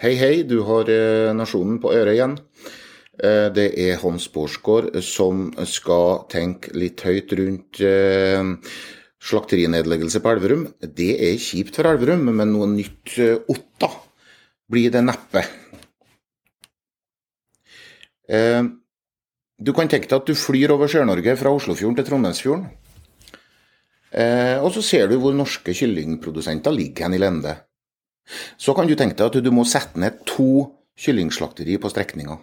Hei, hei, du har eh, Nasjonen på øret igjen. Eh, det er Hans Borsgaard som skal tenke litt høyt rundt eh, slakterinedleggelse på Elverum. Det er kjipt for Elverum, men noe nytt Otta blir det neppe. Du kan tenke deg at du flyr over Sør-Norge fra Oslofjorden til Trondheimsfjorden. Og så ser du hvor norske kyllingprodusenter ligger hen i lende. Så kan du tenke deg at du må sette ned to kyllingslakteri på strekninga.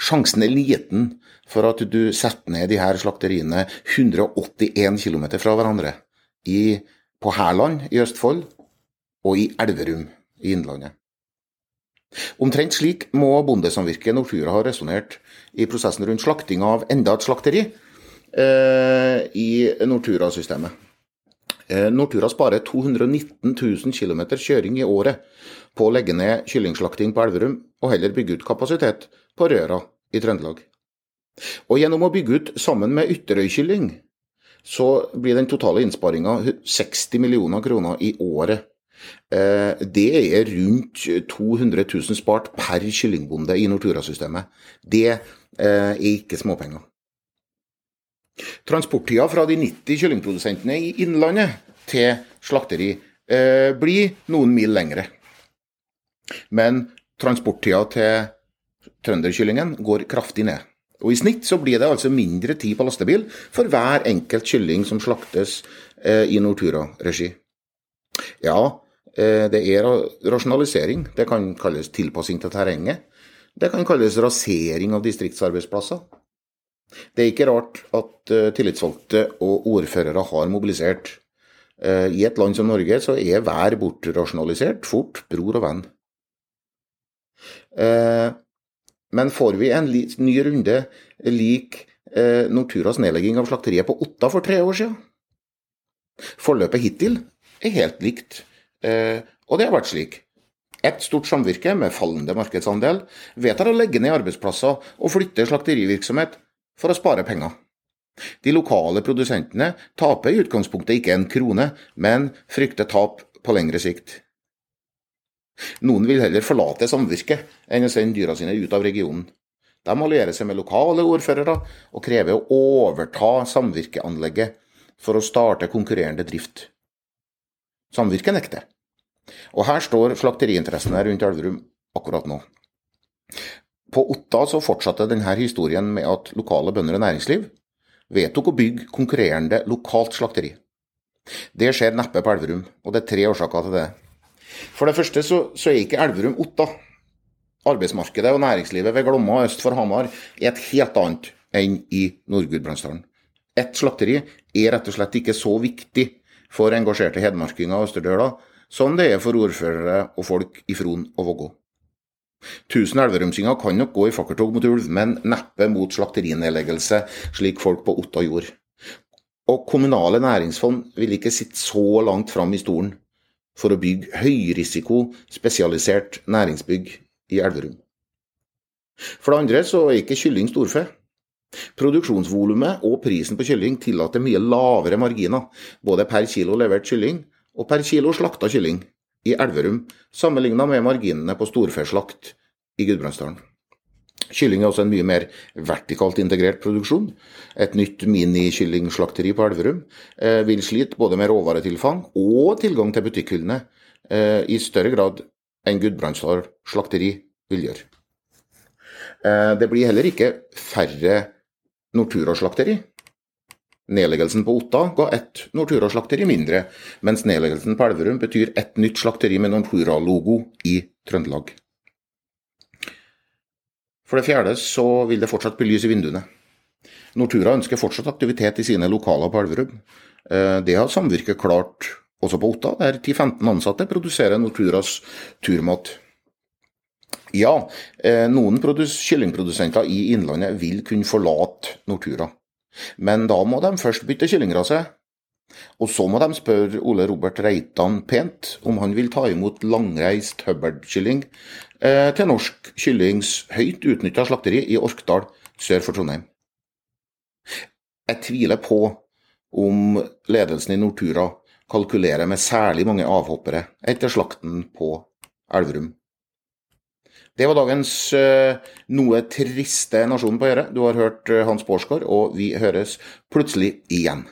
Sjansen er liten for at du setter ned de her slakteriene 181 km fra hverandre. I, på Hærland i Østfold og i Elverum i Innlandet. Omtrent slik må bondesamvirket Nortura ha resonnert i prosessen rundt slakting av enda et slakteri eh, i Nortura-systemet. Eh, Nortura sparer 219 000 km kjøring i året på å legge ned kyllingslakting på Elverum, og heller bygge ut kapasitet på Røra i Trøndelag. Og gjennom å bygge ut sammen med Ytterøykylling, så blir den totale innsparinga 60 millioner kroner i året. Eh, det er rundt 200 000 spart per kyllingbonde i Nortura-systemet. Det eh, er ikke småpenger. Transporttida fra de 90 kyllingprodusentene i Innlandet til slakteri eh, blir noen mil lengre. Men transporttida til trønderkyllingen går kraftig ned. Og I snitt så blir det altså mindre tid på lastebil for hver enkelt kylling som slaktes eh, i Nortura-regi. Ja, eh, det er rasjonalisering. Det kan kalles tilpassing til terrenget. Det kan kalles rasering av distriktsarbeidsplasser. Det er ikke rart at uh, tillitsvalgte og ordførere har mobilisert. Uh, I et land som Norge så er hver bortrasjonalisert fort bror og venn. Uh, men får vi en ny runde lik Norturas nedlegging av slakteriet på Otta for tre år siden? Forløpet hittil er helt likt, og det har vært slik. Et stort samvirke med fallende markedsandel vedtar å legge ned arbeidsplasser og flytte slakterivirksomhet for å spare penger. De lokale produsentene taper i utgangspunktet ikke en krone, men frykter tap på lengre sikt. Noen vil heller forlate samvirket enn å sende dyra sine ut av regionen. De allierer seg med lokale ordførere og krever å overta samvirkeanlegget for å starte konkurrerende drift. Samvirket nekter. Og her står slakteriinteressene rundt Elverum akkurat nå. På Otta så fortsatte denne historien med at lokale bønder og næringsliv vedtok å bygge konkurrerende lokalt slakteri. Det skjer neppe på Elverum, og det er tre årsaker til det. For det første så, så er ikke Elverum Otta. Arbeidsmarkedet og næringslivet ved Glomma øst for Hamar er et helt annet enn i Nord-Gudbrandsdalen. Et slakteri er rett og slett ikke så viktig for engasjerte hedmarkinger og østerdøler som det er for ordførere og folk i Fron og Vågå. Tusen elverumsinger kan nok gå i fakkeltog mot ulv, men neppe mot slakterinedleggelse, slik folk på Otta gjorde. Og kommunale næringsfond vil ikke sitte så langt fram i stolen for å bygge høyrisiko, spesialisert næringsbygg i Elverum. For det andre så er ikke kylling storfe. Produksjonsvolumet og prisen på kylling tillater mye lavere marginer, både per kilo levert kylling og per kilo slakta kylling i Elverum, sammenligna med marginene på storfeslakt i Gudbrandsdalen. Kylling er også en mye mer vertikalt integrert produksjon. Et nytt minikyllingslakteri på Elverum eh, vil slite både med råvaretilfang og tilgang til butikkhyllene eh, i større grad enn Gudbrandsdal slakteri vil gjøre. Eh, det blir heller ikke færre Nortura-slakteri. Nedleggelsen på Otta ga ett Nortura-slakteri mindre, mens nedleggelsen på Elverum betyr ett nytt slakteri med Nortura-logo i Trøndelag. For det fjerde så vil det fortsatt bli lys i vinduene. Nortura ønsker fortsatt aktivitet i sine lokaler på Elverum. Eh, det har samvirket klart også på Otta, der 10-15 ansatte produserer Norturas turmat. Ja, eh, noen kyllingprodusenter i Innlandet vil kunne forlate Nortura. Men da må de først bytte kyllingrase. Og så må de spørre Ole Robert Reitan pent om han vil ta imot langreist Hubbard-kylling eh, til Norsk Kyllings høyt utnytta slakteri i Orkdal sør for Trondheim. Jeg tviler på om ledelsen i Nortura kalkulerer med særlig mange avhoppere etter slakten på Elverum. Det var dagens uh, noe triste Nasjonen på å gjøre. Du har hørt uh, Hans Bårdsgaard, og vi høres plutselig igjen.